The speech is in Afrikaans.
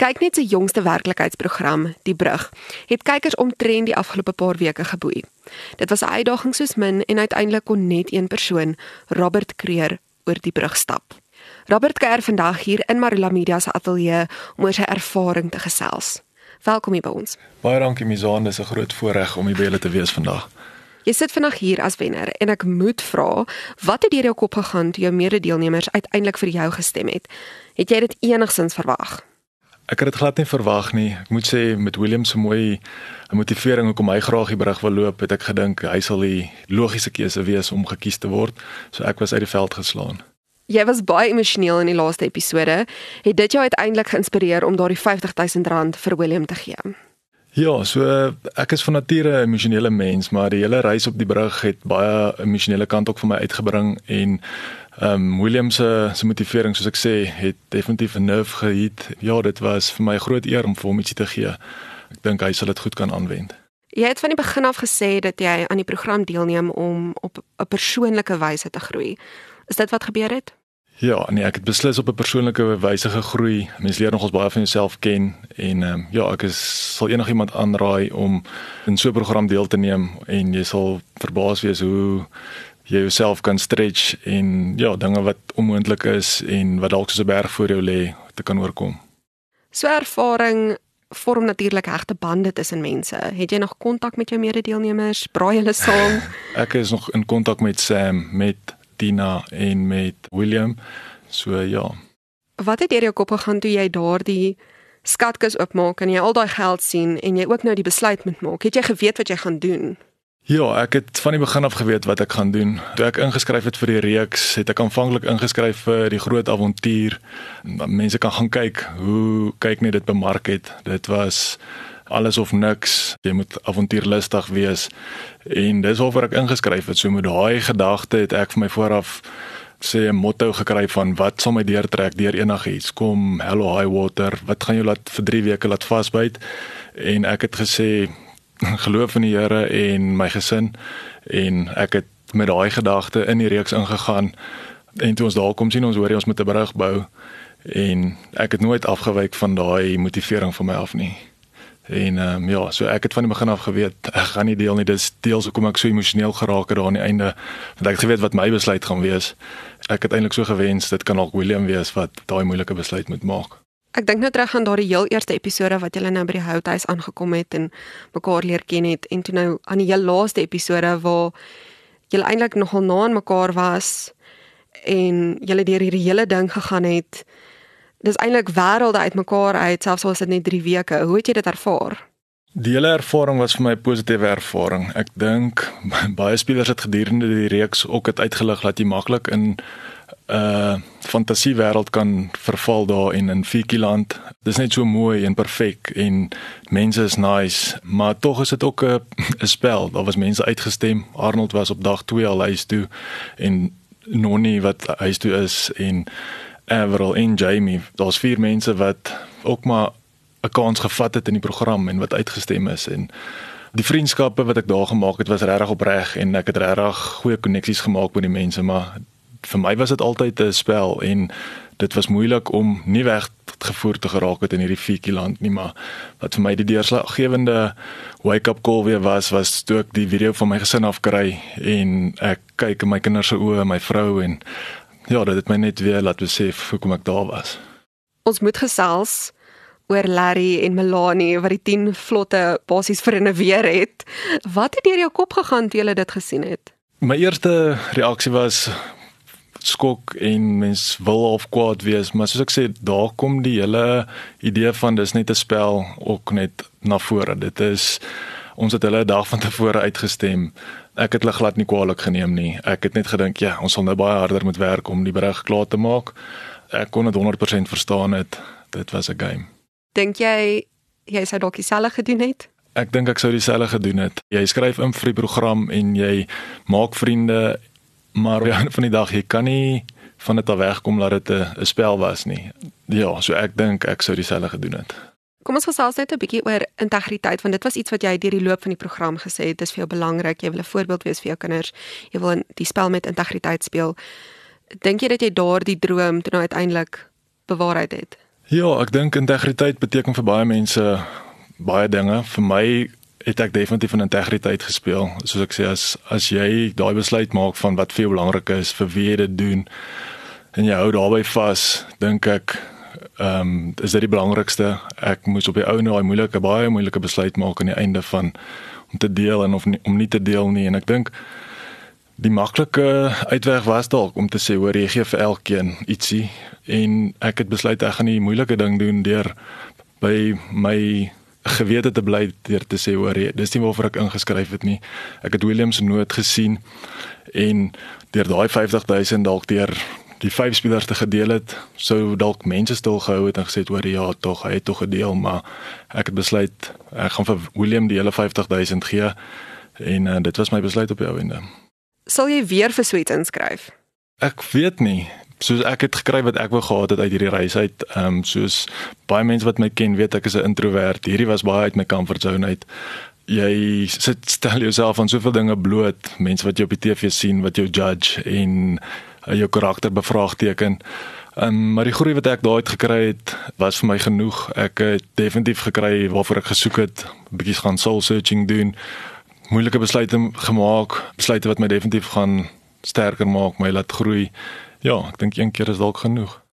Kyk net se jongste werklikheidsprogram, Die Brug, het kykers omtrent die afgelope paar weke geboei. Dit was 'n uitdaging soos min en uiteindelik kon net een persoon, Robert Creer, oor die brug stap. Robert kuier vandag hier in Marula Media se ateljee om oor sy ervaring te gesels. Welkom hier by ons. Baie dankie Mizaan, dis 'n groot voorreg om hier by julle te wees vandag. Jy sit vandag hier as wenner en ek moet vra, wat het deur jou kop gegaan toe jou mede-deelnemers uiteindelik vir jou gestem het? Het jy dit enigsins verwag? Ek het dit glad nie verwag nie. Ek moet sê met William se mooi motivering hoekom hy graag die brug wil loop, het ek gedink hy sal die logiese keuse wees om gekies te word. So ek was uit die veld geslaan. Jy was baie emosioneel in die laaste episode. Het dit jou uiteindelik geïnspireer om daardie R50000 vir William te gee? Ja, so ek is van nature 'n emosionele mens, maar die hele reis op die brug het baie emosionele kant ook vir my uitgebring en ehm um, William se se motivering soos ek sê, het definitief 'n nerve gehit. Ja, dit was vir my groot eer om vir hom ietsie te gee. Ek dink hy sal dit goed kan aanwend. Jy het van die begin af gesê dat jy aan die program deelneem om op 'n persoonlike wyse te groei. Is dit wat gebeur het? Ja, nee, ek het beslis op 'n persoonlike wyse gegroei. Mens leer nogals baie van jouself ken en ehm um, ja, ek is sal enigiemand aanraai om in so 'n program deel te neem en jy sal verbaas wees hoe jy jouself kan stretch en ja, dinge wat onmoontlik is en wat dalk soos 'n berg voor jou lê te kan oorkom. So ervaring vorm natuurlik regte bande tussen mense. Het jy nog kontak met jou mede-deelnemers? Braai hulle saam? ek is nog in kontak met Sam, met Tina en met William. So ja. Wat het deur jou kop gegaan toe jy daardie skatkis oopmaak en jy al daai geld sien en jy ook nou die besluit moet maak? Het jy geweet wat jy gaan doen? Ja, ek het van die begin af geweet wat ek gaan doen. Toe ek ingeskryf het vir die reeks, het ek aanvanklik ingeskryf vir die groot avontuur. Mense kan gaan kyk hoe kyk net dit bemark het. Dit was alles of niks. Jy moet avontuurlustig wees. En dis waaroor ek ingeskryf het. So met daai gedagte het ek vir my vooraf sê 'n motto gekry van wat sal my deurtrek deur enigiets. Kom, hello high water. Wat gaan jou laat vir 3 weke laat vasbyt? En ek het gesê geloof in die Here en my gesin en ek het met daai gedagte in die reeks ingegaan. En toe ons daar kom sien ons hoor jy ons moet 'n brug bou en ek het nooit afgewyk van daai motivering van my af nie. En ehm um, ja, so ek het van die begin af geweet ek gaan nie deel nie. Dis deels hoekom ek so emosioneel geraak het daar aan die einde. Want ek het geweet wat my besluit gaan wees. Ek het eintlik so gewens dit kan ook William wees wat daai moeilike besluit moet maak. Ek dink nou terug aan daardie heel eerste episode wat julle nou by die houthuis aangekom het en mekaar leer ken het en toe nou aan die heel laaste episode waar julle eintlik nogal na aan mekaar was en julle deur hierdie hele ding gegaan het dis eintlik wêrelde uitmekaar uit selfs al is dit net 3 weke. Hoe het jy dit ervaar? Die hele ervaring was vir my 'n positiewe ervaring. Ek dink baie spelers het gedurende die reeks ook het uitgelig dat jy maklik in 'n uh, fantasiewêreld kan verval daar in 'n Fikieland. Dis net so mooi en perfek en mense is nice, maar tog is dit ook 'n 'n spel. Daar was mense uitgestem. Arnold was op dag 2 al huis toe en Nonnie wat huis toe is en Avril en Jamie. Daar's vier mense wat ook maar 'n kans gevat het in die program en wat uitgestem is en die vriendskappe wat ek daar gemaak het was regtig opreg en ek het regtig goeie koneksies gemaak met die mense, maar vir my was dit altyd 'n spel en dit was moeilik om nie weg gevoer te geraak het in hierdie fietjie land nie, maar wat vir my die deurslaggewende wake-up call weer was, was toe ek die video van my gesin afkry en ek kyk in my kinders se oë, my vrou en ja, dit het my net weer laat besef hoekom ek daar was. Ons moet gesels oor Larry en Melanie wat die 10 vlotte basies vernuweer het. Wat het deur jou kop gegaan toe jy dit gesien het? My eerste reaksie was skok en mens wil half kwaad wees, maar soos ek sê, daar kom die hele idee van dis net 'n spel ook net na vore. Dit is ons het hulle 'n dag van tevore uitgestem ek het hulle glad nie kwaliek geneem nie. Ek het net gedink ja, ons sal nou baie harder moet werk om die berig klaar te maak. Ek kon dit 100% verstaan het. Dit was 'n game. Dink jy jy sou dalk dieselfde gedoen het? Ek dink ek sou dieselfde gedoen het. Jy skryf in vir die program en jy maak vriende, maar ja, van die dag jy kan nie van dit af wegkom dat dit 'n spel was nie. Ja, so ek dink ek sou dieselfde gedoen het. Kom ons gesels net 'n bietjie oor integriteit want dit was iets wat jy deur die loop van die program gesê het, dis vir jou belangrik. Jy wil 'n voorbeeld wees vir jou kinders. Jy wil die spel met integriteit speel. Dink jy dat jy daardie droom toe nou uiteindelik bewaarheid het? Ja, ek dink integriteit beteken vir baie mense baie dinge. Vir my het ek definitief van integriteit gespeel. Soos ek sê as as jy daai besluit maak van wat vir jou belangrik is, vir wie jy dit doen en jy hou daarbey vas, dink ek ehm um, is dit die belangrikste. Ek moes op die ou en daai moeilike baie moeilike besluit maak aan die einde van om te deel en of nie, om nie te deel nie. En ek dink die maklike uitweg was dalk om te sê hoor jy gee vir elkeen ietsie. En ek het besluit ek gaan die moeilike ding doen deur by my gewete te bly deur te sê hoor jy dis nie waarvoor ek ingeskryf het nie. Ek het Williams se noot gesien en deur daai 50000 dalk deur die vyf spelers te gedeel het sou dalk mense stil gehou het en gesê hoor ja tog hy het tog gedeel maar ek het besluit ek gaan vir William die hele 50000 gee en uh, dit was my besluit op die einde sal jy weer vir Sweet inskryf? Ek weet nie. Soos ek het gekry wat ek wou gehad het uit hierdie reis uit, ehm um, soos baie mense wat my ken weet ek is 'n introwert. Hierdie was baie uit my comfort zone uit. Jy sit stel jouself aan soveel dinge bloot, mense wat jou op die TV sien, wat jou judge en uh, jou karakter bevraagteken. Um, maar die groei wat ek daai uit gekry het, was vir my genoeg. Ek het definitief gekry waarvoor ek gesoek het, bietjie gaan soul searching doen moeilike besluite gemaak, besluite wat my definitief gaan sterker maak, my laat groei. Ja, ek dink een keer is dalk genoeg.